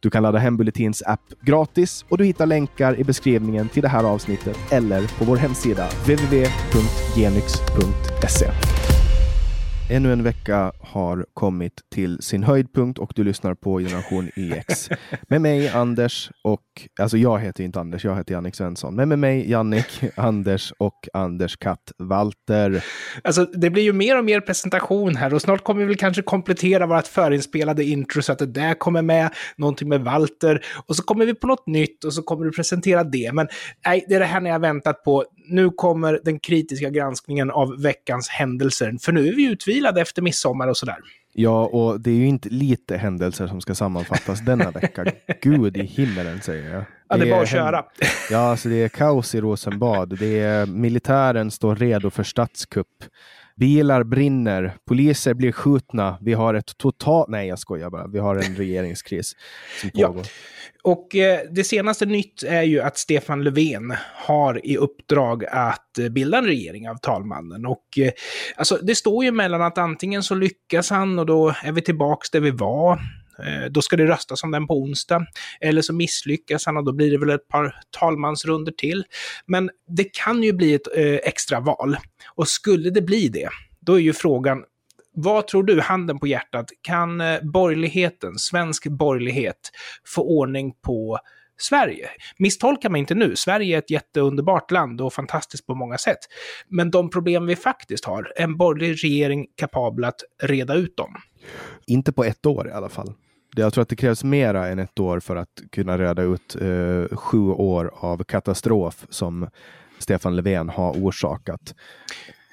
Du kan ladda hem Bulletins app gratis och du hittar länkar i beskrivningen till det här avsnittet eller på vår hemsida www.genyx.se. Ännu en vecka har kommit till sin höjdpunkt och du lyssnar på Generation EX. Med mig Anders och, alltså jag heter inte Anders, jag heter Jannik Svensson. Men med mig Jannik, Anders och Anders katt Walter. Alltså det blir ju mer och mer presentation här och snart kommer vi väl kanske komplettera vårt förinspelade intro så att det där kommer med, någonting med Walter och så kommer vi på något nytt och så kommer du presentera det. Men nej, det är det här ni har väntat på. Nu kommer den kritiska granskningen av veckans händelser, för nu är vi utvilade efter midsommar och sådär. Ja, och det är ju inte lite händelser som ska sammanfattas denna vecka. Gud i himmelen säger jag. Ja, det är bara att köra. Ja, alltså det är kaos i Rosenbad. Det är, militären står redo för statskupp. Bilar brinner, poliser blir skjutna. Vi har ett totalt... Nej, jag skojar bara. Vi har en regeringskris som pågår. Ja. Och eh, det senaste nytt är ju att Stefan Löfven har i uppdrag att eh, bilda en regering av talmannen. Och eh, alltså, det står ju mellan att antingen så lyckas han och då är vi tillbaks där vi var. Eh, då ska det röstas om den på onsdag. Eller så misslyckas han och då blir det väl ett par talmansrunder till. Men det kan ju bli ett eh, extra val. Och skulle det bli det, då är ju frågan, vad tror du, handen på hjärtat, kan eh, borgerligheten, svensk borgerlighet, få ordning på Sverige. Misstolka mig inte nu, Sverige är ett jätteunderbart land och fantastiskt på många sätt. Men de problem vi faktiskt har, en borgerlig regering kapabel att reda ut dem. Inte på ett år i alla fall. Jag tror att det krävs mera än ett år för att kunna reda ut eh, sju år av katastrof som Stefan Löfven har orsakat.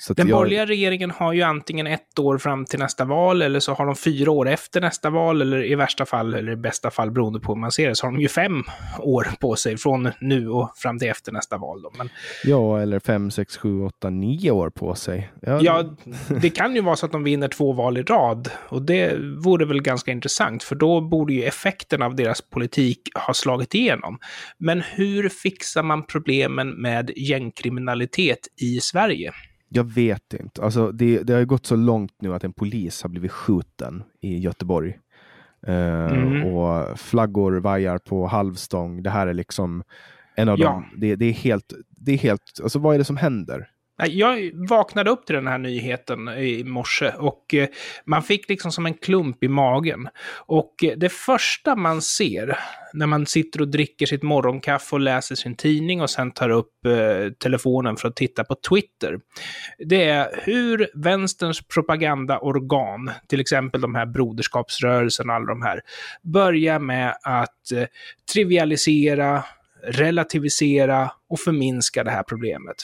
Den jag... borgerliga regeringen har ju antingen ett år fram till nästa val, eller så har de fyra år efter nästa val, eller i värsta fall, eller i bästa fall, beroende på hur man ser det, så har de ju fem år på sig från nu och fram till efter nästa val. Då. Men... Ja, eller fem, sex, sju, åtta, nio år på sig. Ja, ja det kan ju vara så att de vinner två val i rad, och det vore väl ganska intressant, för då borde ju effekten av deras politik ha slagit igenom. Men hur fixar man problemen med gängkriminalitet i Sverige? Jag vet inte. Alltså, det, det har gått så långt nu att en polis har blivit skjuten i Göteborg. Uh, mm. Och flaggor vajar på halvstång. Det här är liksom en av ja. dem. Det, det, är helt, det är helt, alltså vad är det som händer? Jag vaknade upp till den här nyheten i morse och eh, man fick liksom som en klump i magen. Och eh, det första man ser när man sitter och dricker sitt morgonkaffe och läser sin tidning och sen tar upp eh, telefonen för att titta på Twitter, det är hur vänsterns propagandaorgan, till exempel de här broderskapsrörelserna och alla de här, börjar med att trivialisera, relativisera och förminska det här problemet.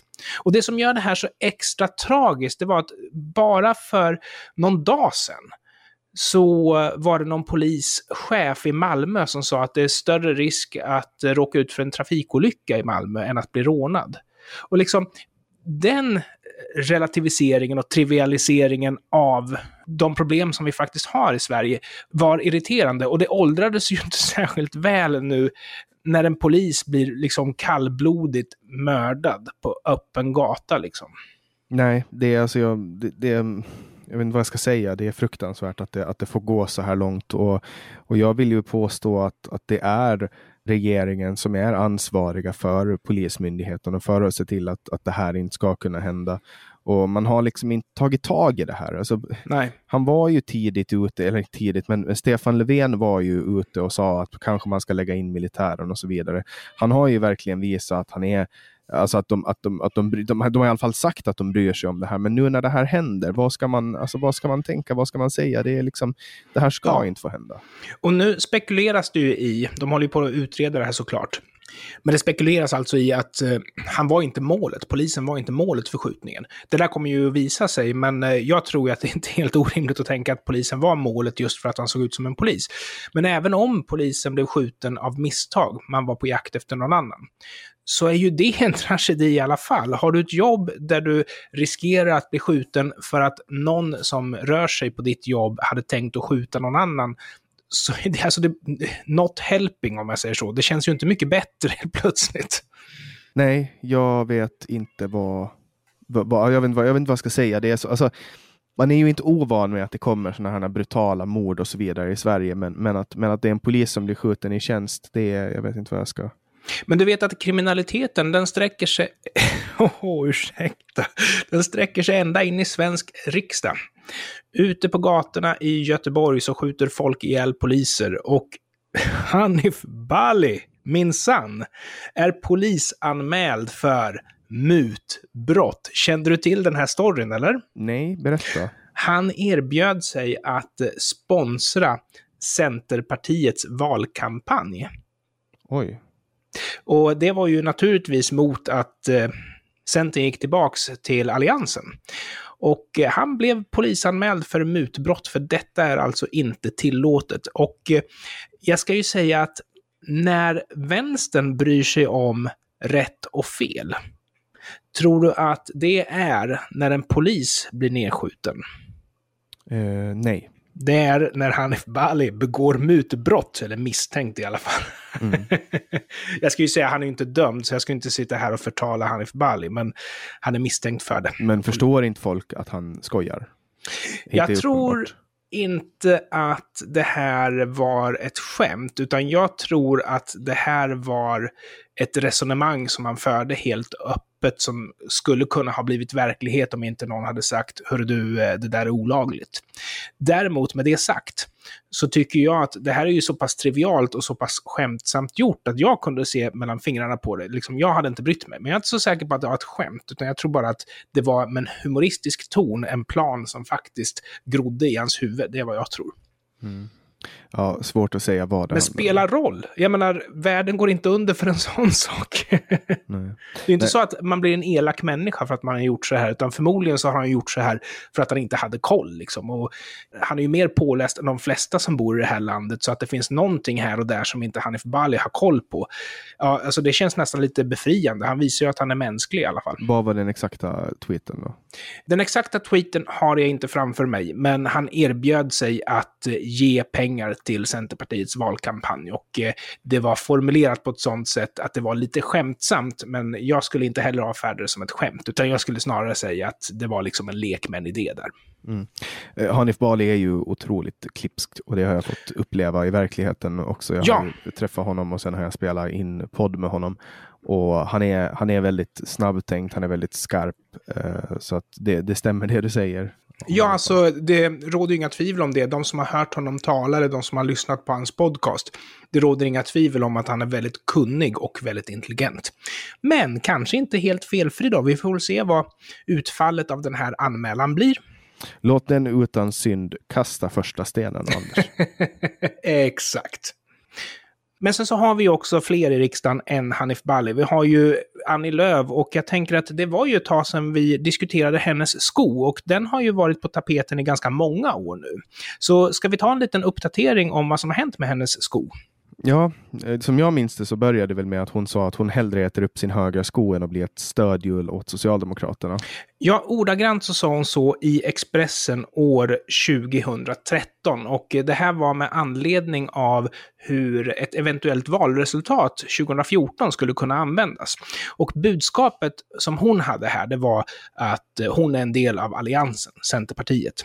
Och det som gör det här så extra tragiskt, det var att bara för någon dag sedan så var det någon polischef i Malmö som sa att det är större risk att råka ut för en trafikolycka i Malmö än att bli rånad. Och liksom den relativiseringen och trivialiseringen av de problem som vi faktiskt har i Sverige var irriterande och det åldrades ju inte särskilt väl nu när en polis blir liksom kallblodigt mördad på öppen gata liksom. Nej, det är alltså jag, det, det, jag vet inte vad jag ska säga. Det är fruktansvärt att det, att det får gå så här långt och, och jag vill ju påstå att, att det är regeringen som är ansvariga för Polismyndigheten och för att se till att, att det här inte ska kunna hända. Och man har liksom inte tagit tag i det här. Alltså, Nej. Han var ju tidigt ute, eller tidigt, men Stefan Löfven var ju ute och sa att kanske man ska lägga in militären och så vidare. Han har ju verkligen visat att han är Alltså att de, att de, att de, de, de, de har i alla fall sagt att de bryr sig om det här, men nu när det här händer, vad ska man, alltså vad ska man tänka, vad ska man säga? Det, är liksom, det här ska ja. inte få hända. Och nu spekuleras det ju i, de håller ju på att utreda det här såklart, Men det spekuleras alltså i att eh, han var inte målet, polisen var inte målet för skjutningen. Det där kommer ju att visa sig, men eh, jag tror att det inte är helt orimligt att tänka att polisen var målet just för att han såg ut som en polis. Men även om polisen blev skjuten av misstag, man var på jakt efter någon annan, så är ju det en tragedi i alla fall. Har du ett jobb där du riskerar att bli skjuten för att någon som rör sig på ditt jobb hade tänkt att skjuta någon annan, så är det alltså det, not helping om jag säger så. Det känns ju inte mycket bättre helt plötsligt. Nej, jag vet inte vad, vad, jag, vet inte vad jag vet inte vad jag ska säga. Det är så, alltså, man är ju inte ovan med att det kommer sådana här brutala mord och så vidare i Sverige, men, men, att, men att det är en polis som blir skjuten i tjänst, det är, jag vet inte vad jag ska... Men du vet att kriminaliteten, den sträcker sig... oh, ursäkta. Den sträcker sig ända in i svensk riksdag. Ute på gatorna i Göteborg så skjuter folk ihjäl poliser och Hanif Bali, minsann, är polisanmäld för mutbrott. Kände du till den här storyn, eller? Nej, berätta. Han erbjöd sig att sponsra Centerpartiets valkampanj. Oj. Och det var ju naturligtvis mot att eh, Centern gick tillbaks till Alliansen. Och eh, han blev polisanmäld för mutbrott, för detta är alltså inte tillåtet. Och eh, jag ska ju säga att när vänstern bryr sig om rätt och fel, tror du att det är när en polis blir nedskjuten? Uh, nej. Det är när Hanif Bali begår mutbrott, eller misstänkt i alla fall. Mm. jag ska ju säga han är inte dömd, så jag ska inte sitta här och förtala Hanif Bali, men han är misstänkt för det. Men förstår inte folk att han skojar? jag tror inte att det här var ett skämt, utan jag tror att det här var ett resonemang som han förde helt öppet som skulle kunna ha blivit verklighet om inte någon hade sagt hör du, eh, det där är olagligt. Däremot med det sagt så tycker jag att det här är ju så pass trivialt och så pass skämtsamt gjort att jag kunde se mellan fingrarna på det. Liksom, jag hade inte brytt mig, men jag är inte så säker på att det var ett skämt, utan jag tror bara att det var med en humoristisk ton, en plan som faktiskt grodde i hans huvud. Det är vad jag tror. Mm. Ja, svårt att säga vad det Men spelar roll. Jag menar, världen går inte under för en sån sak. Nej. Det är inte Nej. så att man blir en elak människa för att man har gjort så här, utan förmodligen så har han gjort så här för att han inte hade koll. Liksom. Och han är ju mer påläst än de flesta som bor i det här landet, så att det finns någonting här och där som inte Hanif Bali har koll på. Ja, alltså det känns nästan lite befriande. Han visar ju att han är mänsklig i alla fall. Vad var den exakta tweeten då? Den exakta tweeten har jag inte framför mig, men han erbjöd sig att ge pengar till Centerpartiets valkampanj. Och eh, det var formulerat på ett sånt sätt att det var lite skämtsamt, men jag skulle inte heller avfärda det som ett skämt, utan jag skulle snarare säga att det var liksom en lekmän-idé där. Mm. Eh, Hanif Bali är ju otroligt klipsk och det har jag fått uppleva i verkligheten också. Jag ja. har träffat honom och sen har jag spelat in podd med honom. Och han är, han är väldigt snabbtänkt, han är väldigt skarp. Eh, så att det, det stämmer det du säger. Ja, alltså det råder inga tvivel om det. De som har hört honom tala, eller de som har lyssnat på hans podcast, det råder inga tvivel om att han är väldigt kunnig och väldigt intelligent. Men kanske inte helt felfri då. Vi får väl se vad utfallet av den här anmälan blir. Låt den utan synd kasta första stenen, Anders. Exakt. Men sen så har vi också fler i riksdagen än Hanif Bali. Vi har ju Annie Lööf och jag tänker att det var ju ett tag sedan vi diskuterade hennes sko och den har ju varit på tapeten i ganska många år nu. Så ska vi ta en liten uppdatering om vad som har hänt med hennes sko? Ja, eh, som jag minns det så började det väl med att hon sa att hon hellre äter upp sin högra sko än att bli ett stödhjul åt Socialdemokraterna. Ja, ordagrant så sa hon så i Expressen år 2013 och eh, det här var med anledning av hur ett eventuellt valresultat 2014 skulle kunna användas. Och budskapet som hon hade här, det var att eh, hon är en del av Alliansen, Centerpartiet.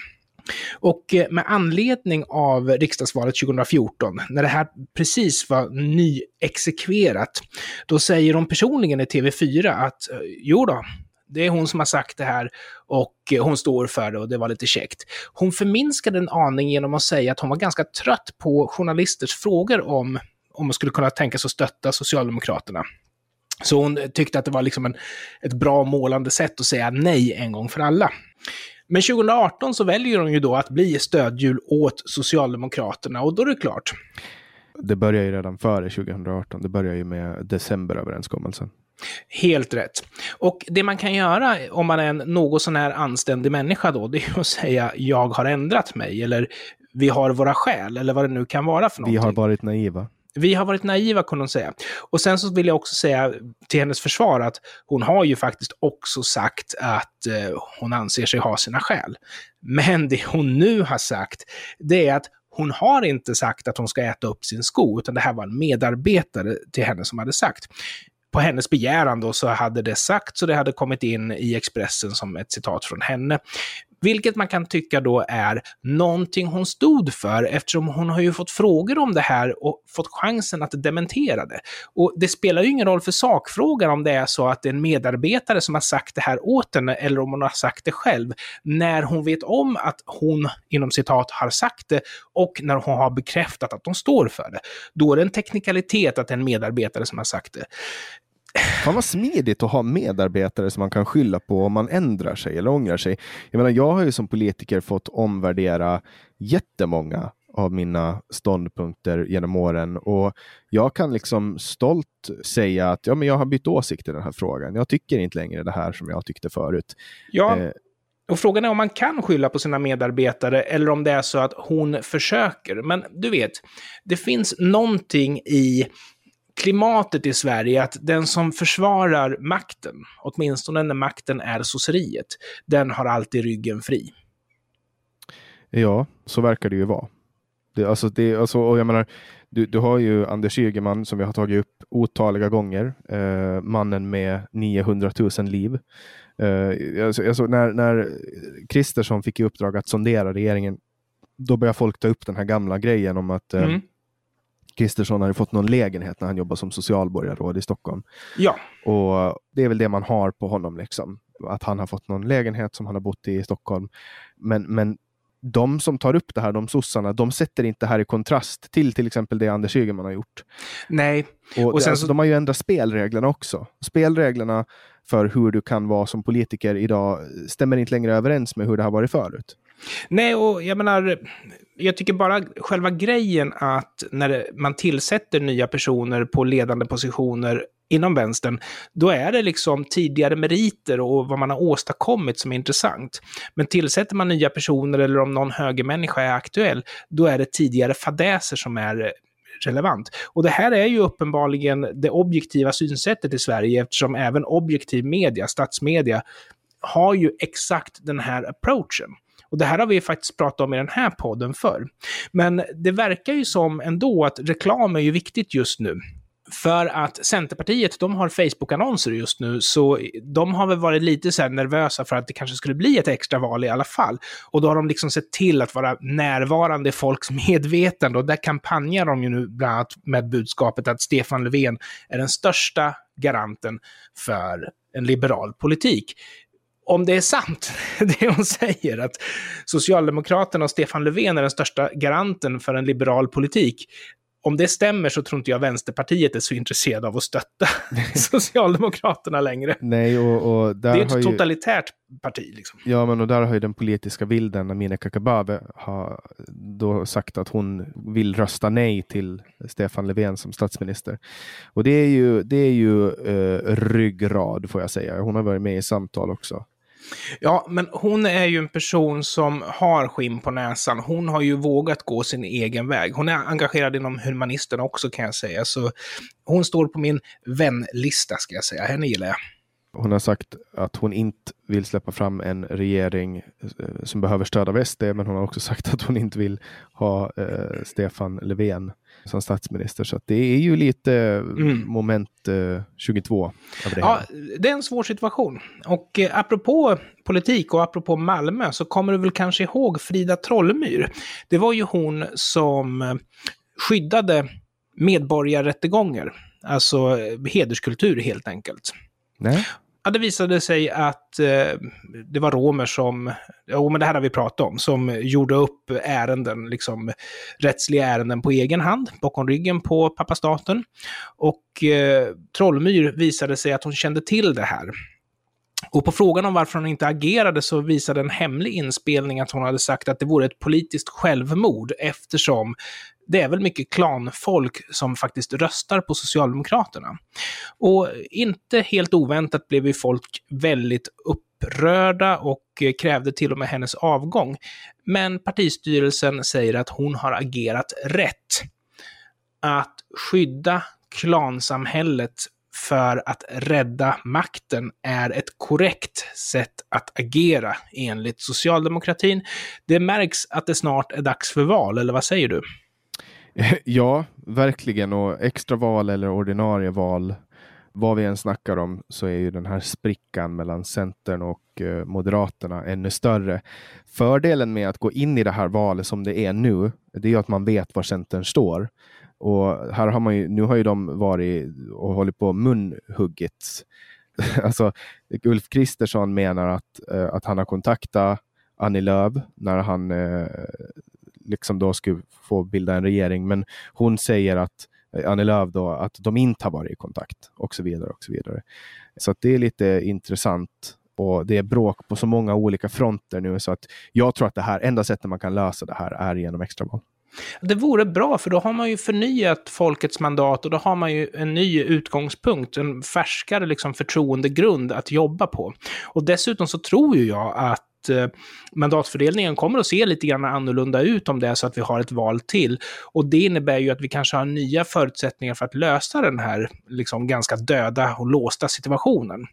Och eh, med anledning av riksdagsvalet 2014, när det här precis var nyexekverat, då säger hon personligen i TV4 att eh, jo då, det är hon som har sagt det här och eh, hon står för det och det var lite käckt. Hon förminskade en aning genom att säga att hon var ganska trött på journalisters frågor om om man skulle kunna tänka sig att stötta Socialdemokraterna. Så hon tyckte att det var liksom en, ett bra målande sätt att säga nej en gång för alla. Men 2018 så väljer de ju då att bli stödhjul åt Socialdemokraterna och då är det klart. det börjar ju redan före 2018. Det börjar ju med decemberöverenskommelsen. Helt rätt. Och det man kan göra om man är en något sån här anständig människa då, det är att säga jag har ändrat mig, eller vi har våra skäl, eller vad det nu kan vara för någonting. Vi har varit naiva. Vi har varit naiva, kunde hon säga. Och sen så vill jag också säga till hennes försvar att hon har ju faktiskt också sagt att eh, hon anser sig ha sina skäl. Men det hon nu har sagt, det är att hon har inte sagt att hon ska äta upp sin sko, utan det här var en medarbetare till henne som hade sagt på hennes begäran då så hade det sagts och det hade kommit in i Expressen som ett citat från henne. Vilket man kan tycka då är någonting hon stod för eftersom hon har ju fått frågor om det här och fått chansen att dementera det. Och det spelar ju ingen roll för sakfrågan om det är så att det är en medarbetare som har sagt det här åt henne eller om hon har sagt det själv. När hon vet om att hon, inom citat, har sagt det och när hon har bekräftat att hon står för det. Då är det en teknikalitet att det är en medarbetare som har sagt det. Fan vad smidigt att ha medarbetare som man kan skylla på om man ändrar sig eller ångrar sig. Jag menar, jag har ju som politiker fått omvärdera jättemånga av mina ståndpunkter genom åren och jag kan liksom stolt säga att ja, men jag har bytt åsikt i den här frågan. Jag tycker inte längre det här som jag tyckte förut. Ja. Eh, och frågan är om man kan skylla på sina medarbetare eller om det är så att hon försöker. Men du vet, det finns någonting i klimatet i Sverige att den som försvarar makten, åtminstone när makten är sosseriet, den har alltid ryggen fri. Ja, så verkar det ju vara. Det, alltså, det, alltså, och jag menar, du, du har ju Anders Ygeman som vi har tagit upp otaliga gånger. Eh, mannen med 900 000 liv. Eh, alltså, alltså, när, när Kristersson fick i uppdrag att sondera regeringen, då började folk ta upp den här gamla grejen om att eh, mm. Kristersson hade fått någon lägenhet när han jobbade som socialborgarråd i Stockholm. Ja. Och Det är väl det man har på honom, liksom. att han har fått någon lägenhet som han har bott i i Stockholm. Men, men de som tar upp det här, de sossarna, de sätter inte det här i kontrast till till exempel det Anders Ygeman har gjort. Nej. Och, och sen alltså, så... De har ju ändrat spelreglerna också. Spelreglerna för hur du kan vara som politiker idag stämmer inte längre överens med hur det har varit förut. Nej, och jag menar, jag tycker bara själva grejen att när man tillsätter nya personer på ledande positioner inom vänstern, då är det liksom tidigare meriter och vad man har åstadkommit som är intressant. Men tillsätter man nya personer eller om någon högermänniska är aktuell, då är det tidigare fadäser som är relevant. Och det här är ju uppenbarligen det objektiva synsättet i Sverige eftersom även objektiv media, statsmedia, har ju exakt den här approachen. Och det här har vi faktiskt pratat om i den här podden förr. Men det verkar ju som ändå att reklam är ju viktigt just nu. För att Centerpartiet, de har Facebook-annonser just nu, så de har väl varit lite så nervösa för att det kanske skulle bli ett extra val i alla fall. Och då har de liksom sett till att vara närvarande i folks medvetande och där kampanjar de ju nu bland annat med budskapet att Stefan Löfven är den största garanten för en liberal politik om det är sant, det hon säger, att Socialdemokraterna och Stefan Löfven är den största garanten för en liberal politik, om det stämmer så tror inte jag Vänsterpartiet är så intresserade av att stötta Socialdemokraterna längre. Nej, och, och det är ett totalitärt parti. Liksom. Ja, men och där har ju den politiska vilden, Amineh Kakabaveh, har då sagt att hon vill rösta nej till Stefan Löfven som statsminister. Och det är ju, det är ju eh, ryggrad, får jag säga. Hon har varit med i samtal också. Ja, men hon är ju en person som har skinn på näsan. Hon har ju vågat gå sin egen väg. Hon är engagerad inom humanisterna också kan jag säga. Så hon står på min vänlista ska jag säga. Henne gillar jag. Hon har sagt att hon inte vill släppa fram en regering eh, som behöver stöd av SD, men hon har också sagt att hon inte vill ha eh, Stefan Löfven som statsminister. Så det är ju lite mm. moment eh, 22. Av det ja, det är en svår situation. Och eh, apropå politik och apropå Malmö så kommer du väl kanske ihåg Frida Trollmyr. Det var ju hon som eh, skyddade medborgarrättegångar, alltså eh, hederskultur helt enkelt. Nej. Ja, det visade sig att eh, det var romer som, jo men det här har vi pratat om, som gjorde upp ärenden, liksom rättsliga ärenden på egen hand, bakom ryggen på pappastaten. Och eh, Trollmyr visade sig att hon kände till det här. Och på frågan om varför hon inte agerade så visade en hemlig inspelning att hon hade sagt att det vore ett politiskt självmord eftersom det är väl mycket klanfolk som faktiskt röstar på Socialdemokraterna. Och inte helt oväntat blev ju folk väldigt upprörda och krävde till och med hennes avgång. Men partistyrelsen säger att hon har agerat rätt. Att skydda klansamhället för att rädda makten är ett korrekt sätt att agera enligt socialdemokratin. Det märks att det snart är dags för val, eller vad säger du? Ja, verkligen. Och extraval eller ordinarie val, vad vi än snackar om, så är ju den här sprickan mellan Centern och eh, Moderaterna ännu större. Fördelen med att gå in i det här valet som det är nu, det är ju att man vet var Centern står. Och här har man ju, nu har ju de varit och hållit på munhuggits. alltså, Ulf Kristersson menar att, eh, att han har kontaktat Annie Lööf när han eh, liksom då skulle få bilda en regering. Men hon säger att eh, Annie Lööf då, att de inte har varit i kontakt och så vidare. och Så vidare. Så det är lite intressant och det är bråk på så många olika fronter nu så att jag tror att det här enda sättet man kan lösa det här är genom extraval. Det vore bra, för då har man ju förnyat folkets mandat och då har man ju en ny utgångspunkt, en färskare liksom förtroendegrund att jobba på. Och dessutom så tror ju jag att eh, mandatfördelningen kommer att se lite grann annorlunda ut om det är så att vi har ett val till. Och det innebär ju att vi kanske har nya förutsättningar för att lösa den här liksom ganska döda och låsta situationen.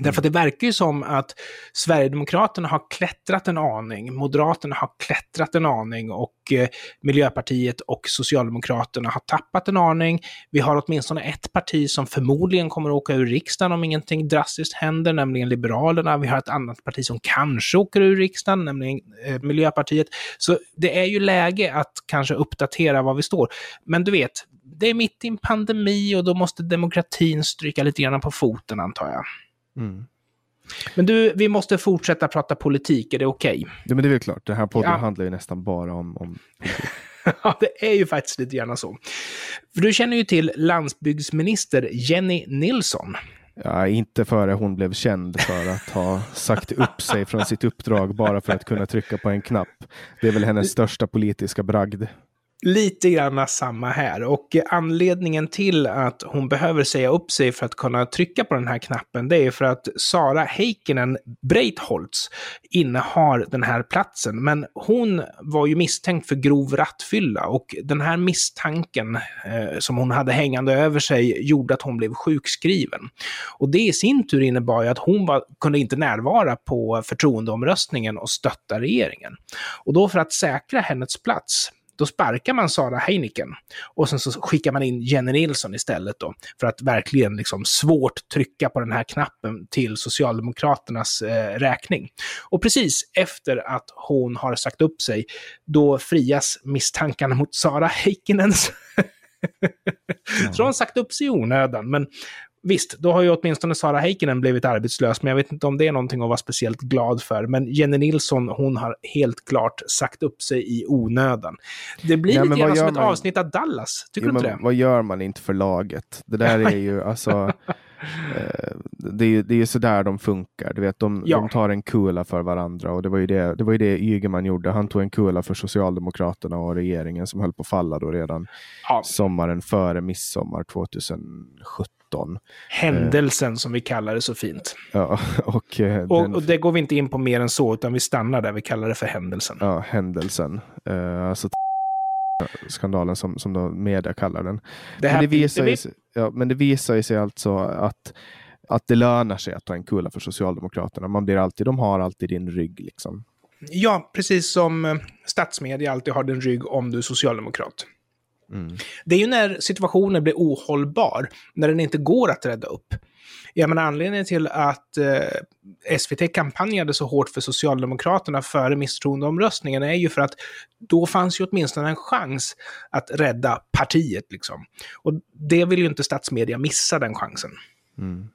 Därför att det verkar ju som att Sverigedemokraterna har klättrat en aning, Moderaterna har klättrat en aning och eh, Miljöpartiet och Socialdemokraterna har tappat en aning. Vi har åtminstone ett parti som förmodligen kommer att åka ur riksdagen om ingenting drastiskt händer, nämligen Liberalerna. Vi har ett annat parti som kanske åker ur riksdagen, nämligen eh, Miljöpartiet. Så det är ju läge att kanske uppdatera var vi står. Men du vet, det är mitt i en pandemi och då måste demokratin stryka lite grann på foten antar jag. Mm. Men du, vi måste fortsätta prata politik, är det okej? Okay? Ja, men det är väl klart. Den här podden ja. handlar ju nästan bara om, om ja, det är ju faktiskt lite gärna så. För du känner ju till landsbygdsminister Jenny Nilsson. Ja, inte före hon blev känd för att ha sagt upp sig från sitt uppdrag bara för att kunna trycka på en knapp. Det är väl hennes största politiska bragd. Lite grann samma här. Och anledningen till att hon behöver säga upp sig för att kunna trycka på den här knappen, det är för att Sara Heikkinen Breitholtz innehar den här platsen. Men hon var ju misstänkt för grov rattfylla och den här misstanken eh, som hon hade hängande över sig gjorde att hon blev sjukskriven. Och det i sin tur innebar ju att hon var, kunde inte närvara på förtroendeomröstningen och stötta regeringen. Och då för att säkra hennes plats då sparkar man Sara Heineken och sen så skickar man in Jenny Nilsson istället då för att verkligen liksom svårt trycka på den här knappen till Socialdemokraternas eh, räkning. Och precis efter att hon har sagt upp sig, då frias misstankarna mot Sara Heikkinen. Så hon har sagt upp sig i onödan, men Visst, då har ju åtminstone Sara Heikkinen blivit arbetslös, men jag vet inte om det är någonting att vara speciellt glad för. Men Jenny Nilsson, hon har helt klart sagt upp sig i onödan. Det blir ja, lite grann som ett man... avsnitt av Dallas, tycker jo, du inte det? Vad gör man inte för laget? Det där är ju alltså... Eh, det är det är sådär de funkar. Du vet, de, ja. de tar en kula för varandra och det var ju det, det, var ju det Ygeman gjorde. Han tog en kula för Socialdemokraterna och regeringen som höll på att falla då redan ja. sommaren före midsommar 2017. Händelsen eh. som vi kallar det så fint. Ja, och, eh, och, den... och, det går vi inte in på mer än så, utan vi stannar där vi kallar det för händelsen. Ja, händelsen. Eh, alltså skandalen som, som då media kallar den. Det men, det visar ju, ja, men det visar sig alltså att, att det lönar sig att ta en kula för Socialdemokraterna. Man blir alltid, de har alltid din rygg. Liksom. Ja, precis som eh, statsmedia alltid har din rygg om du är socialdemokrat. Mm. Det är ju när situationen blir ohållbar, när den inte går att rädda upp. Ja, men anledningen till att eh, SVT kampanjade så hårt för Socialdemokraterna före misstroendeomröstningen är ju för att då fanns ju åtminstone en chans att rädda partiet. Liksom. Och det vill ju inte statsmedia missa, den chansen. Mm.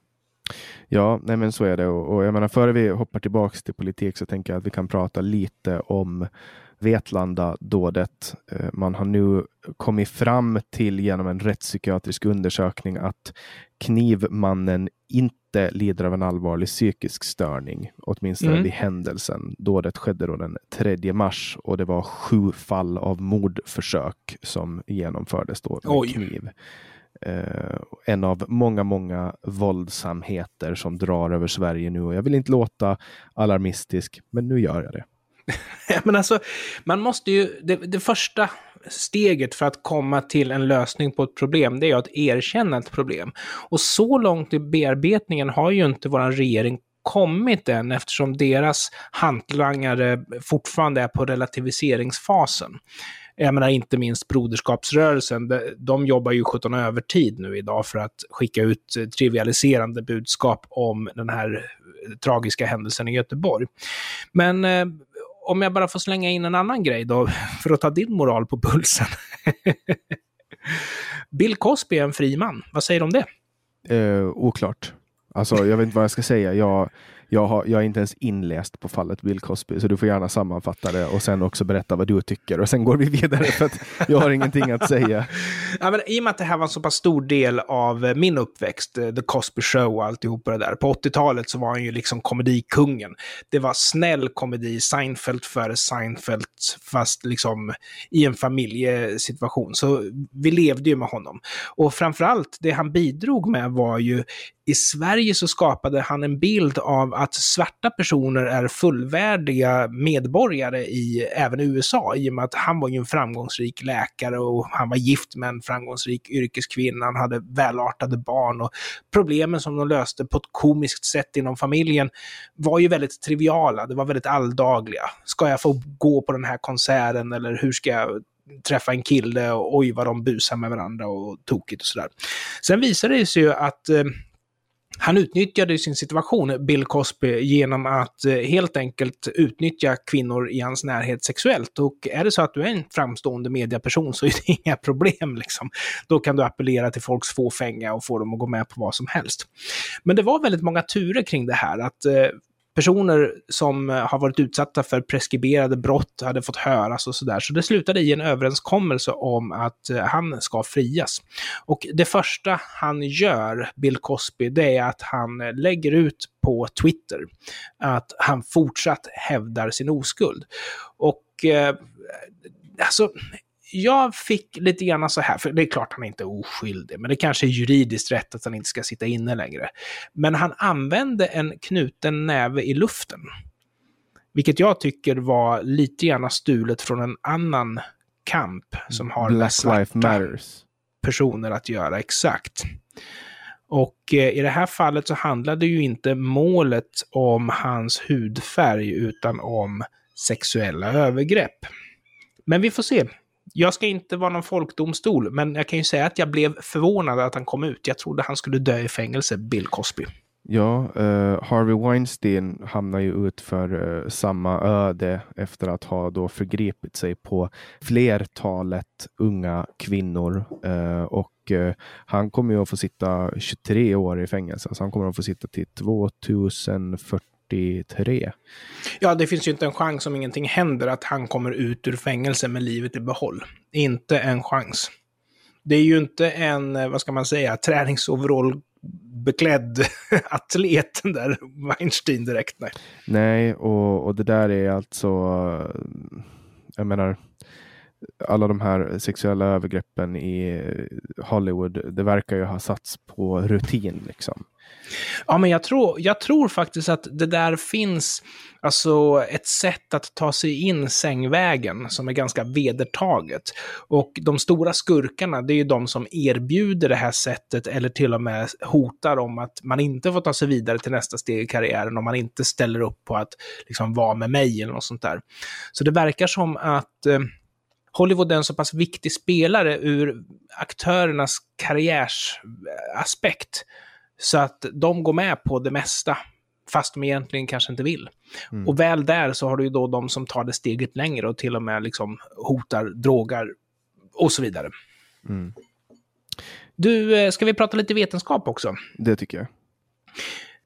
Ja, nej men så är det. Och, och jag menar, före vi hoppar tillbaka till politik så tänker jag att vi kan prata lite om Vetlanda-dådet. Eh, man har nu kommit fram till genom en rättspsykiatrisk undersökning att knivmannen inte lider av en allvarlig psykisk störning, åtminstone Mm. vid händelsen. Dådet skedde då den 3 mars och det var sju fall av mordförsök som genomfördes då med Oj. kniv. Eh, en av många, många våldsamheter som drar över Sverige nu och jag vill inte låta alarmistisk, men nu gör jag det. Men alltså, man måste ju... Det, det första steget för att komma till en lösning på ett problem, det är ju att erkänna ett problem. Och så långt i bearbetningen har ju inte vår regering kommit än eftersom deras hantlangare fortfarande är på relativiseringsfasen. Jag menar inte minst Broderskapsrörelsen, de, de jobbar ju 17 övertid nu idag för att skicka ut trivialiserande budskap om den här tragiska händelsen i Göteborg. Men eh, om jag bara får slänga in en annan grej då, för att ta din moral på pulsen. Bill Cosby är en fri man. Vad säger du om det? Eh, oklart. Alltså, jag vet inte vad jag ska säga. Jag, jag, har, jag är inte ens inläst på fallet Bill Cosby, så du får gärna sammanfatta det och sen också berätta vad du tycker. Och sen går vi vidare för att jag har ingenting att säga. Ja, men I och med att det här var en så pass stor del av eh, min uppväxt, eh, The Cosby Show och alltihopa det där. På 80-talet så var han ju liksom komedikungen. Det var snäll komedi, Seinfeld före Seinfeld, fast liksom i en familjesituation. Så vi levde ju med honom. Och framförallt, det han bidrog med var ju i Sverige så skapade han en bild av att svarta personer är fullvärdiga medborgare i även USA i och med att han var ju en framgångsrik läkare och han var gift med en framgångsrik yrkeskvinna, han hade välartade barn och problemen som de löste på ett komiskt sätt inom familjen var ju väldigt triviala, det var väldigt alldagliga. Ska jag få gå på den här konserten eller hur ska jag träffa en kille och oj vad de busar med varandra och tokigt och sådär. Sen visade det sig ju att eh, han utnyttjade sin situation, Bill Cosby, genom att eh, helt enkelt utnyttja kvinnor i hans närhet sexuellt. Och är det så att du är en framstående mediaperson så är det inga problem. Liksom. Då kan du appellera till folks fåfänga och få dem att gå med på vad som helst. Men det var väldigt många turer kring det här. att eh, Personer som eh, har varit utsatta för preskriberade brott hade fått höras och sådär. Så det slutade i en överenskommelse om att eh, han ska frias. Och det första han gör, Bill Cosby, det är att han lägger ut på Twitter att han fortsatt hävdar sin oskuld. Och eh, alltså, jag fick lite grann så här, för det är klart han inte är oskyldig, men det kanske är juridiskt rätt att han inte ska sitta inne längre. Men han använde en knuten näve i luften. Vilket jag tycker var lite grann stulet från en annan kamp som har med Black svarta Life Matters. personer att göra, exakt. Och eh, i det här fallet så handlade ju inte målet om hans hudfärg utan om sexuella övergrepp. Men vi får se. Jag ska inte vara någon folkdomstol, men jag kan ju säga att jag blev förvånad att han kom ut. Jag trodde han skulle dö i fängelse, Bill Cosby. Ja, uh, Harvey Weinstein hamnar ju ut för uh, samma öde efter att ha då förgripit sig på flertalet unga kvinnor. Uh, och han kommer ju att få sitta 23 år i fängelse, så han kommer att få sitta till 2043. Ja, det finns ju inte en chans om ingenting händer att han kommer ut ur fängelse med livet i behåll. Inte en chans. Det är ju inte en, eh, vad ska man säga, träningsoverall beklädd atlet, den där Weinstein direkt. Nej. Nej, och, och det där är alltså, eh, jag menar, alla de här sexuella övergreppen i Hollywood, det verkar ju ha satts på rutin liksom. Ja, men jag tror, jag tror faktiskt att det där finns alltså ett sätt att ta sig in sängvägen som är ganska vedertaget. Och de stora skurkarna, det är ju de som erbjuder det här sättet eller till och med hotar om att man inte får ta sig vidare till nästa steg i karriären om man inte ställer upp på att liksom vara med mig eller något sånt där. Så det verkar som att eh, Hollywood är en så pass viktig spelare ur aktörernas karriärsaspekt. Så att de går med på det mesta, fast de egentligen kanske inte vill. Mm. Och väl där så har du ju då de som tar det steget längre och till och med liksom hotar, drogar och så vidare. Mm. Du, eh, ska vi prata lite vetenskap också? Det tycker jag.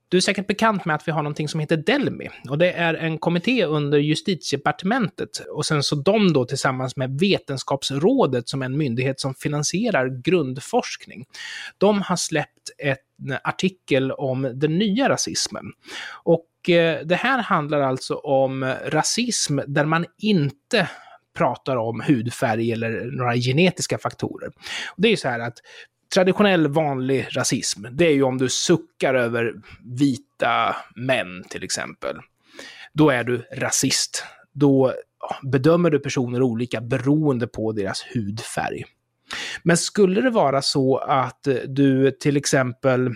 Du är säkert bekant med att vi har någonting som heter Delmi och det är en kommitté under justitiedepartementet och sen så de då tillsammans med Vetenskapsrådet som är en myndighet som finansierar grundforskning. De har släppt en artikel om den nya rasismen. Och eh, det här handlar alltså om rasism där man inte pratar om hudfärg eller några genetiska faktorer. Och det är ju så här att traditionell vanlig rasism, det är ju om du suckar över vita män till exempel. Då är du rasist. Då bedömer du personer olika beroende på deras hudfärg. Men skulle det vara så att du till exempel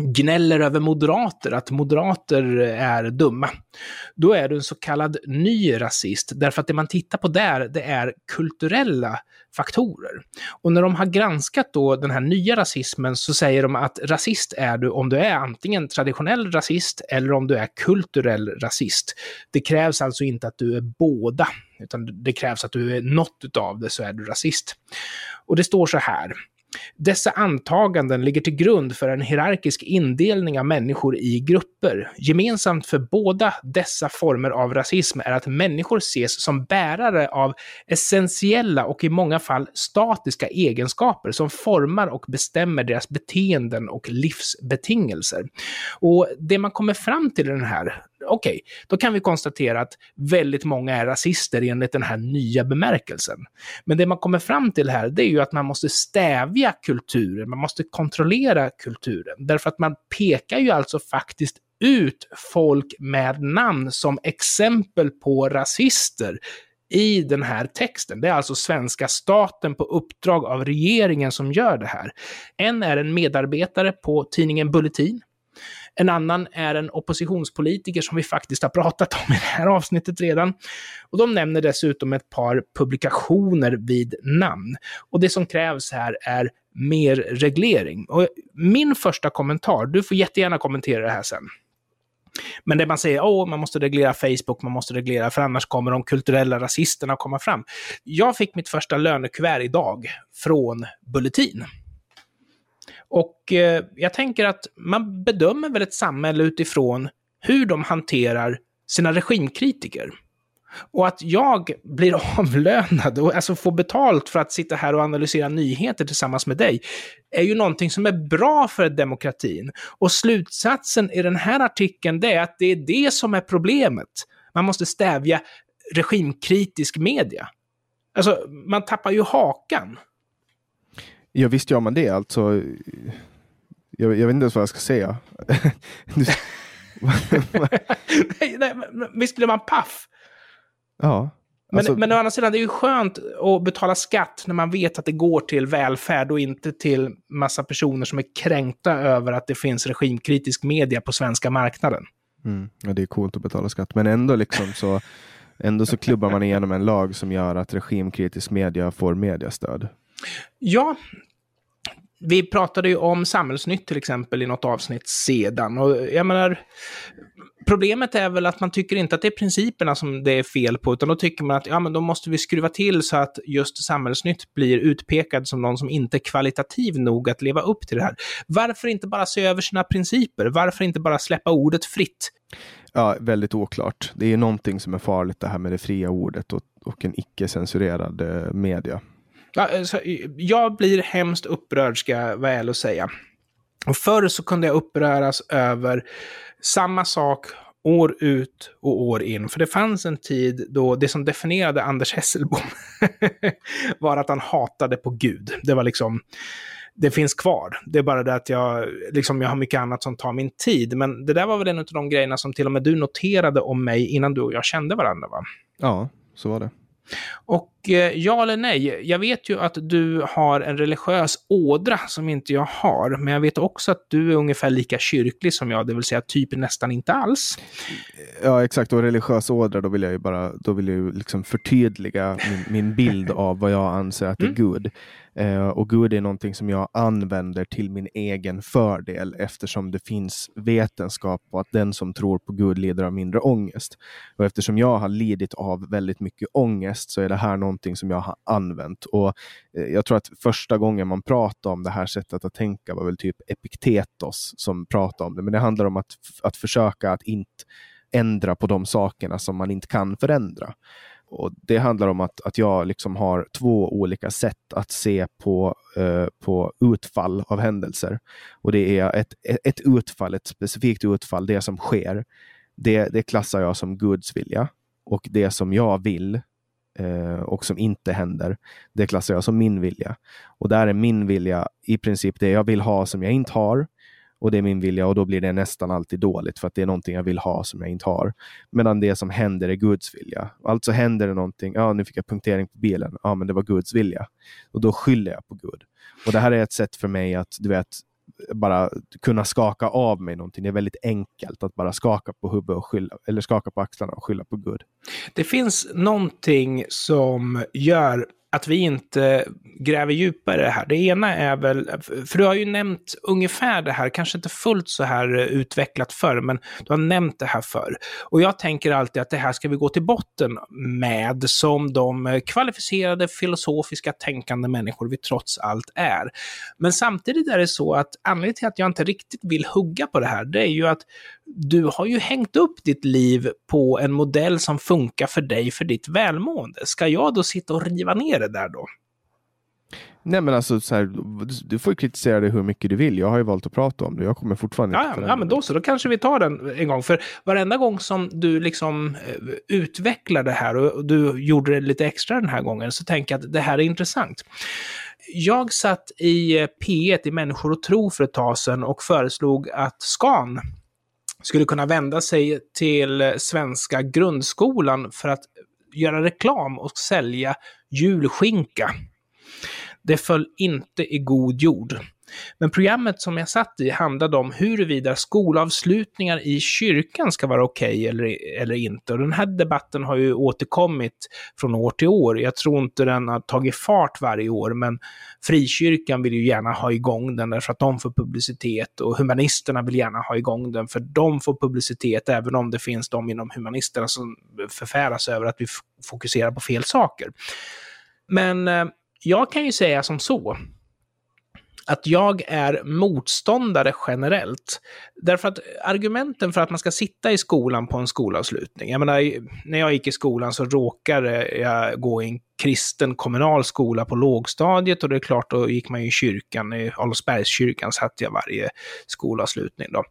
gnäller över moderater, att moderater är dumma, då är du en så kallad ny rasist. Därför att det man tittar på där, det är kulturella faktorer. Och när de har granskat då den här nya rasismen så säger de att rasist är du om du är antingen traditionell rasist eller om du är kulturell rasist. Det krävs alltså inte att du är båda, utan det krävs att du är något utav det så är du rasist. Och det står så här. Dessa antaganden ligger till grund för en hierarkisk indelning av människor i grupper. Gemensamt för båda dessa former av rasism är att människor ses som bärare av essentiella och i många fall statiska egenskaper som formar och bestämmer deras beteenden och livsbetingelser. Och det man kommer fram till i den här okej, okay, då kan vi konstatera att väldigt många är rasister enligt den här nya bemärkelsen. Men det man kommer fram till här, det är ju att man måste stävja kulturen, man måste kontrollera kulturen. Därför att man pekar ju alltså faktiskt ut folk med namn som exempel på rasister i den här texten. Det är alltså svenska staten på uppdrag av regeringen som gör det här. En är en medarbetare på tidningen Bulletin en annan är en oppositionspolitiker som vi faktiskt har pratat om i det här avsnittet redan. Och de nämner dessutom ett par publikationer vid namn. Och det som krävs här är mer reglering. Och min första kommentar, du får jättegärna kommentera det här sen. Men det man säger, att man måste reglera Facebook, man måste reglera, för annars kommer de kulturella rasisterna komma fram. Jag fick mitt första lönekuvert idag från Bulletin. Och eh, jag tänker att man bedömer väl ett samhälle utifrån hur de hanterar sina regimkritiker. Och att jag blir avlönad och alltså får betalt för att sitta här och analysera nyheter tillsammans med dig är ju någonting som är bra för demokratin. Och slutsatsen i den här artikeln det är att det är det som är problemet. Man måste stävja regimkritisk media. Alltså, man tappar ju hakan. Ja, visst gör man det. Alltså, jag, jag vet inte ens vad jag ska säga. nej, nej, visst blir man paff? Ja. Alltså... Men, men å andra sidan, det är ju skönt att betala skatt när man vet att det går till välfärd och inte till massa personer som är kränkta över att det finns regimkritisk media på svenska marknaden. Mm. Ja, det är coolt att betala skatt, men ändå liksom så Ändå så klubbar man igenom en lag som gör att regimkritisk media får mediastöd. Ja, vi pratade ju om Samhällsnytt till exempel i något avsnitt sedan. Och jag menar, problemet är väl att man tycker inte att det är principerna som det är fel på, utan då tycker man att ja, men då måste vi skruva till så att just Samhällsnytt blir utpekad som någon som inte är kvalitativ nog att leva upp till det här. Varför inte bara se över sina principer? Varför inte bara släppa ordet fritt? Ja, väldigt oklart. Det är någonting som är farligt det här med det fria ordet och, och en icke-censurerad eh, media. Alltså, jag blir hemskt upprörd, ska jag vara ärlig och säga. Och förr så kunde jag uppröras över samma sak år ut och år in. För det fanns en tid då det som definierade Anders Hesselbom var att han hatade på Gud. Det var liksom, det finns kvar. Det är bara det att jag, liksom, jag har mycket annat som tar min tid. Men det där var väl en av de grejerna som till och med du noterade om mig innan du och jag kände varandra, va? Ja, så var det. Och ja eller nej, jag vet ju att du har en religiös ådra som inte jag har, men jag vet också att du är ungefär lika kyrklig som jag, det vill säga typ nästan inte alls. Ja, exakt. Och religiös ådra, då vill jag ju bara då vill jag ju liksom förtydliga min, min bild av vad jag anser att mm. är Gud. Eh, och Gud är någonting som jag använder till min egen fördel eftersom det finns vetenskap på att den som tror på Gud lider av mindre ångest. Och eftersom jag har lidit av väldigt mycket ångest så är det här någon någonting som jag har använt. Och eh, Jag tror att första gången man pratade om det här sättet att tänka var väl typ Epiktetos som pratade om det. Men det handlar om att, att försöka att inte ändra på de sakerna som man inte kan förändra. Och Det handlar om att, att jag liksom har två olika sätt att se på, eh, på utfall av händelser. Och Det är ett, ett utfall, ett specifikt utfall, det som sker, det, det klassar jag som Guds vilja. Och det som jag vill Eh, och som inte händer, det klassar jag som min vilja. Och där är min vilja i princip det jag vill ha som jag inte har och det är min vilja och då blir det nästan alltid dåligt för att det är någonting jag vill ha som jag inte har. Medan det som händer är Guds vilja. Alltså händer det någonting, ja nu fick jag punktering på bilen, ja men det var Guds vilja. Och då skyller jag på Gud. Och det här är ett sätt för mig att, du vet, bara kunna skaka av mig någonting. Det är väldigt enkelt att bara skaka på huvudet och skylla, eller skaka på axlarna och skylla på Gud. Det finns någonting som gör att vi inte gräver djupare i det här. Det ena är väl, för du har ju nämnt ungefär det här, kanske inte fullt så här utvecklat förr, men du har nämnt det här förr. Och jag tänker alltid att det här ska vi gå till botten med som de kvalificerade filosofiska tänkande människor vi trots allt är. Men samtidigt är det så att anledningen till att jag inte riktigt vill hugga på det här, det är ju att du har ju hängt upp ditt liv på en modell som funkar för dig för ditt välmående. Ska jag då sitta och riva ner det där då? Nej men alltså, så här, du får kritisera det hur mycket du vill. Jag har ju valt att prata om det. Jag kommer fortfarande ja, inte ja, men då så. Då kanske vi tar den en gång. För varenda gång som du liksom eh, utvecklar det här och du gjorde det lite extra den här gången så tänker jag att det här är intressant. Jag satt i eh, P1 i Människor och tro för ett tag sedan och föreslog att Scan skulle kunna vända sig till svenska grundskolan för att göra reklam och sälja julskinka. Det föll inte i god jord. Men programmet som jag satt i handlade om huruvida skolavslutningar i kyrkan ska vara okej okay eller, eller inte. Och den här debatten har ju återkommit från år till år. Jag tror inte den har tagit fart varje år, men frikyrkan vill ju gärna ha igång den därför att de får publicitet och humanisterna vill gärna ha igång den för de får publicitet även om det finns de inom humanisterna som förfäras över att vi fokuserar på fel saker. Men eh, jag kan ju säga som så att jag är motståndare generellt. Därför att argumenten för att man ska sitta i skolan på en skolavslutning, jag menar, när jag gick i skolan så råkade jag gå i en kristen kommunal skola på lågstadiet och det är klart, då gick man ju i kyrkan, i Adolfsbergskyrkan satt jag varje skolavslutning då.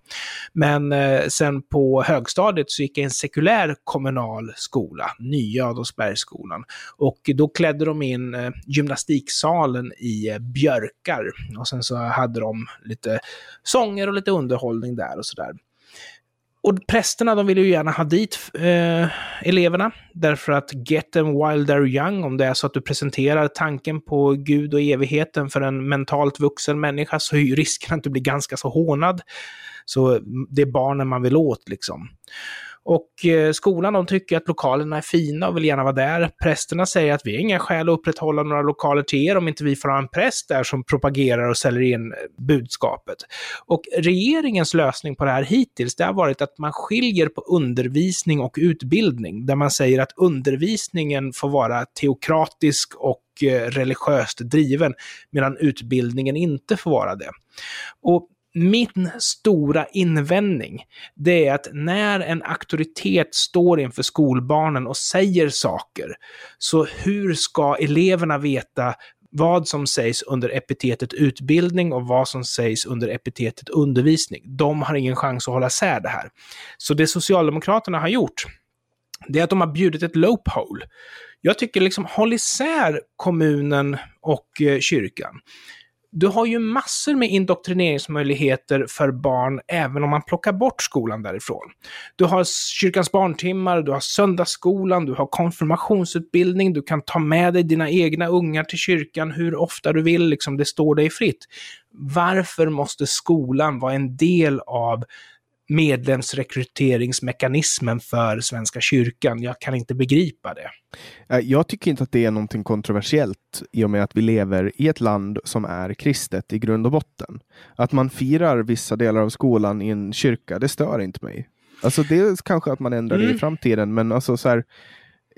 Men eh, sen på högstadiet så gick jag i en sekulär kommunal skola, nya Adolfsbergsskolan. Och då klädde de in eh, gymnastiksalen i eh, björkar och sen så hade de lite sånger och lite underhållning där och sådär. Och prästerna de vill ju gärna ha dit eh, eleverna, därför att get them while they're young, om det är så att du presenterar tanken på Gud och evigheten för en mentalt vuxen människa så är ju risken att du blir ganska så hånad. Så det är barnen man vill åt liksom. Och eh, skolan de tycker att lokalerna är fina och vill gärna vara där. Prästerna säger att vi har inga skäl att upprätthålla några lokaler till er om inte vi får ha en präst där som propagerar och säljer in eh, budskapet. Och regeringens lösning på det här hittills, det har varit att man skiljer på undervisning och utbildning, där man säger att undervisningen får vara teokratisk och eh, religiöst driven, medan utbildningen inte får vara det. Och min stora invändning, det är att när en auktoritet står inför skolbarnen och säger saker, så hur ska eleverna veta vad som sägs under epitetet utbildning och vad som sägs under epitetet undervisning. De har ingen chans att hålla isär det här. Så det Socialdemokraterna har gjort, det är att de har bjudit ett loophole. Jag tycker liksom, håll isär kommunen och eh, kyrkan du har ju massor med indoktrineringsmöjligheter för barn även om man plockar bort skolan därifrån. Du har kyrkans barntimmar, du har söndagsskolan, du har konfirmationsutbildning, du kan ta med dig dina egna ungar till kyrkan hur ofta du vill, liksom det står dig fritt. Varför måste skolan vara en del av medlemsrekryteringsmekanismen för Svenska kyrkan. Jag kan inte begripa det. Eh, jag tycker inte att det är någonting kontroversiellt i och med att vi lever i ett land som är kristet i grund och botten. Att man firar vissa delar av skolan i en kyrka, det stör inte mig. Alltså det är kanske att man ändrar det i mm. framtiden, men alltså så här,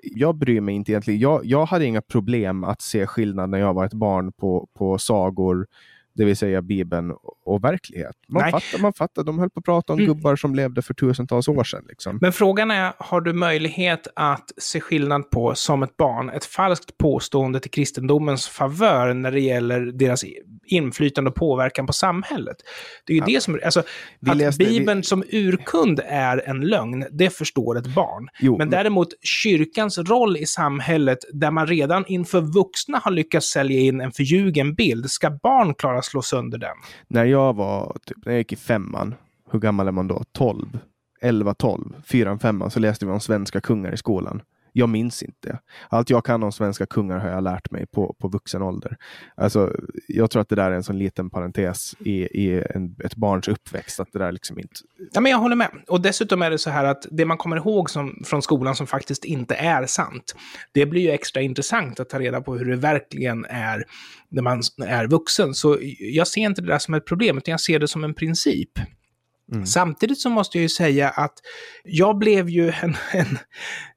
jag bryr mig inte egentligen. Jag, jag hade inga problem att se skillnad när jag var ett barn på, på sagor, det vill säga Bibeln och verklighet. Man fattar, man fattar, de höll på att prata om mm. gubbar som levde för tusentals år sedan. Liksom. Men frågan är, har du möjlighet att se skillnad på, som ett barn, ett falskt påstående till kristendomens favör när det gäller deras inflytande och påverkan på samhället? Det är ju ja. det som, alltså, vi att läste, Bibeln vi... som urkund är en lögn, det förstår ett barn. Jo, men, men däremot kyrkans roll i samhället, där man redan inför vuxna har lyckats sälja in en förljugen bild, ska barn klara slå sönder den. När jag var, typ, när jag gick i femman, hur gammal är man då? 12? 11, 12, 4, 5 så läste vi om svenska kungar i skolan. Jag minns inte. Allt jag kan om svenska kungar har jag lärt mig på, på vuxen ålder. Alltså, jag tror att det där är en sån liten parentes i, i en, ett barns uppväxt. Att det där liksom inte... Ja, men jag håller med. Och dessutom är det så här att det man kommer ihåg som, från skolan som faktiskt inte är sant, det blir ju extra intressant att ta reda på hur det verkligen är när man är vuxen. Så jag ser inte det där som ett problem, utan jag ser det som en princip. Mm. Samtidigt så måste jag ju säga att jag blev ju en, en,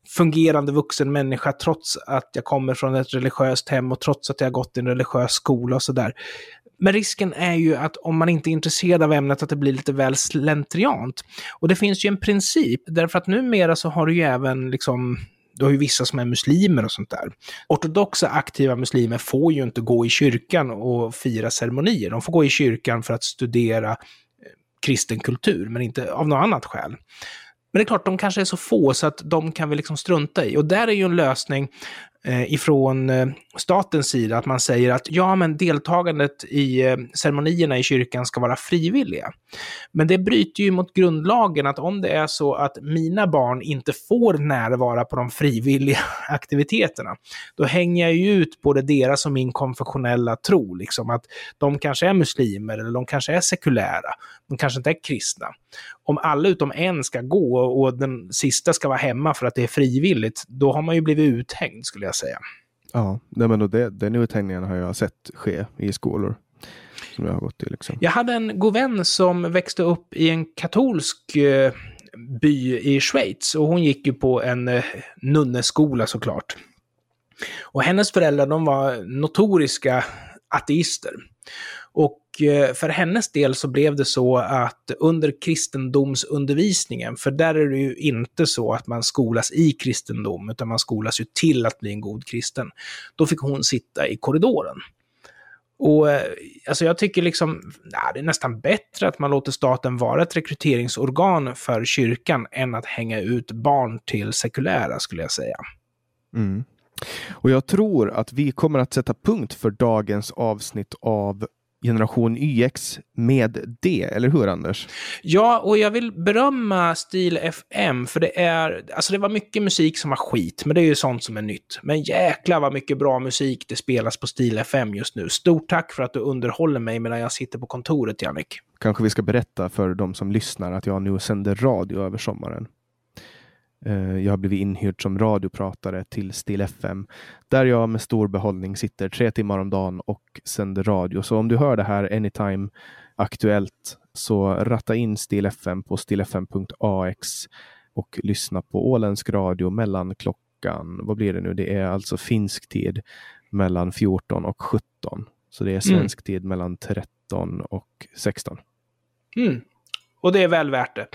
fungerande vuxen människa trots att jag kommer från ett religiöst hem och trots att jag gått i en religiös skola och sådär. Men risken är ju att om man inte är intresserad av ämnet att det blir lite väl slentriant. Och det finns ju en princip, därför att numera så har du ju även liksom du har ju vissa som är muslimer och sånt där. Ortodoxa aktiva muslimer får ju inte gå i kyrkan och fira ceremonier. De får gå i kyrkan för att studera kristen kultur, men inte av något annat skäl. Men det är klart, de kanske är så få så att de kan vi liksom strunta i. Och där är ju en lösning Eh, ifrån eh, statens sida, att man säger att ja, men deltagandet i eh, ceremonierna i kyrkan ska vara frivilliga. Men det bryter ju mot grundlagen att om det är så att mina barn inte får närvara på de frivilliga aktiviteterna, då hänger jag ju ut både deras och min konfessionella tro, liksom att de kanske är muslimer eller de kanske är sekulära, de kanske inte är kristna. Om alla utom en ska gå och den sista ska vara hemma för att det är frivilligt, då har man ju blivit uthängd skulle jag säga. Ja, men det, den uthängningen har jag sett ske i skolor. Som jag har gått i. Liksom. Jag hade en god vän som växte upp i en katolsk eh, by i Schweiz och hon gick ju på en eh, nunneskola såklart. Och hennes föräldrar de var notoriska ateister. Och Eh, för hennes del så blev det så att under kristendomsundervisningen, för där är det ju inte så att man skolas i kristendom, utan man skolas ju till att bli en god kristen. Då fick hon sitta i korridoren. Och eh, alltså jag tycker liksom, nej, det är nästan bättre att man låter staten vara ett rekryteringsorgan för kyrkan än att hänga ut barn till sekulära, skulle jag säga. Mm. Och jag tror att vi kommer att sätta punkt för dagens avsnitt av generation YX med det, eller hur Anders? Ja, och jag vill berömma Stil FM, för det är, alltså det var mycket musik som var skit, men det är ju sånt som är nytt. Men jäkla vad mycket bra musik det spelas på Stil FM just nu. Stort tack för att du underhåller mig medan jag sitter på kontoret, Jannik. Kanske vi ska berätta för de som lyssnar att jag nu sänder radio över sommaren. Eh, jag har blivit inhyrd som radiopratare till Stil FM där jag med stor behållning sitter tre timmar om dagen och sänder radio. Så om du hör det här anytime aktuellt så ratta in Stil FM på stilfm.ax och lyssna på åländsk radio mellan klockan, vad blir det nu? Det är alltså finsk tid mellan 14 och 17. Så det är svensk mm. tid mellan 13 och 16. Mm. Och det är väl värt det.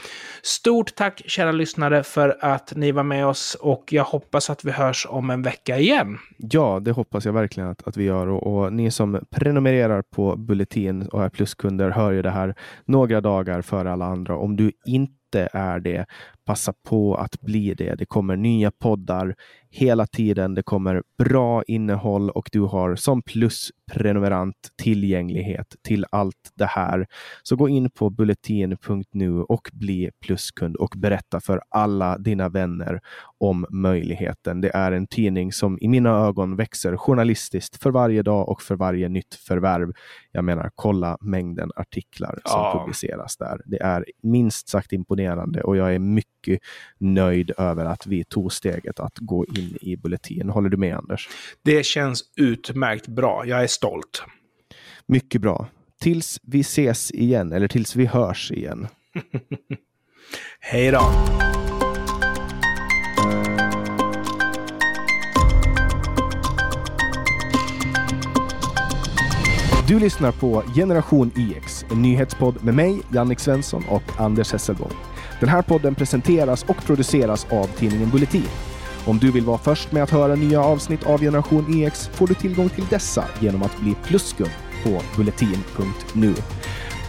Stort tack kära lyssnare för att ni var med oss och jag hoppas att vi hörs om en vecka igen. Ja, det hoppas jag verkligen att, att vi gör och, och ni som prenumererar på Bulletin och är pluskunder hör ju det här några dagar före alla andra. Om du inte är det, passa på att bli det. Det kommer nya poddar hela tiden. Det kommer bra innehåll och du har som plusprenumerant tillgänglighet till allt det här. Så gå in på bulletin.nu och bli pluskund och berätta för alla dina vänner om möjligheten. Det är en tidning som i mina ögon växer journalistiskt för varje dag och för varje nytt förvärv. Jag menar, kolla mängden artiklar som ja. publiceras där. Det är minst sagt imponerande och jag är mycket mycket nöjd över att vi tog steget att gå in i Bulletin. Håller du med Anders? Det känns utmärkt bra. Jag är stolt. Mycket bra. Tills vi ses igen, eller tills vi hörs igen. Hej då! Du lyssnar på Generation IX, en nyhetspodd med mig, Jannik Svensson och Anders Hesselborg. Den här podden presenteras och produceras av tidningen Bulletin. Om du vill vara först med att höra nya avsnitt av Generation EX får du tillgång till dessa genom att bli pluskund på bulletin.nu.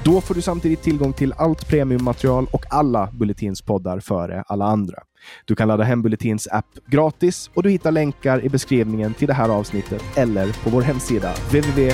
Då får du samtidigt tillgång till allt premiummaterial och alla Bulletins poddar före alla andra. Du kan ladda hem Bulletins app gratis och du hittar länkar i beskrivningen till det här avsnittet eller på vår hemsida www.genyx.se.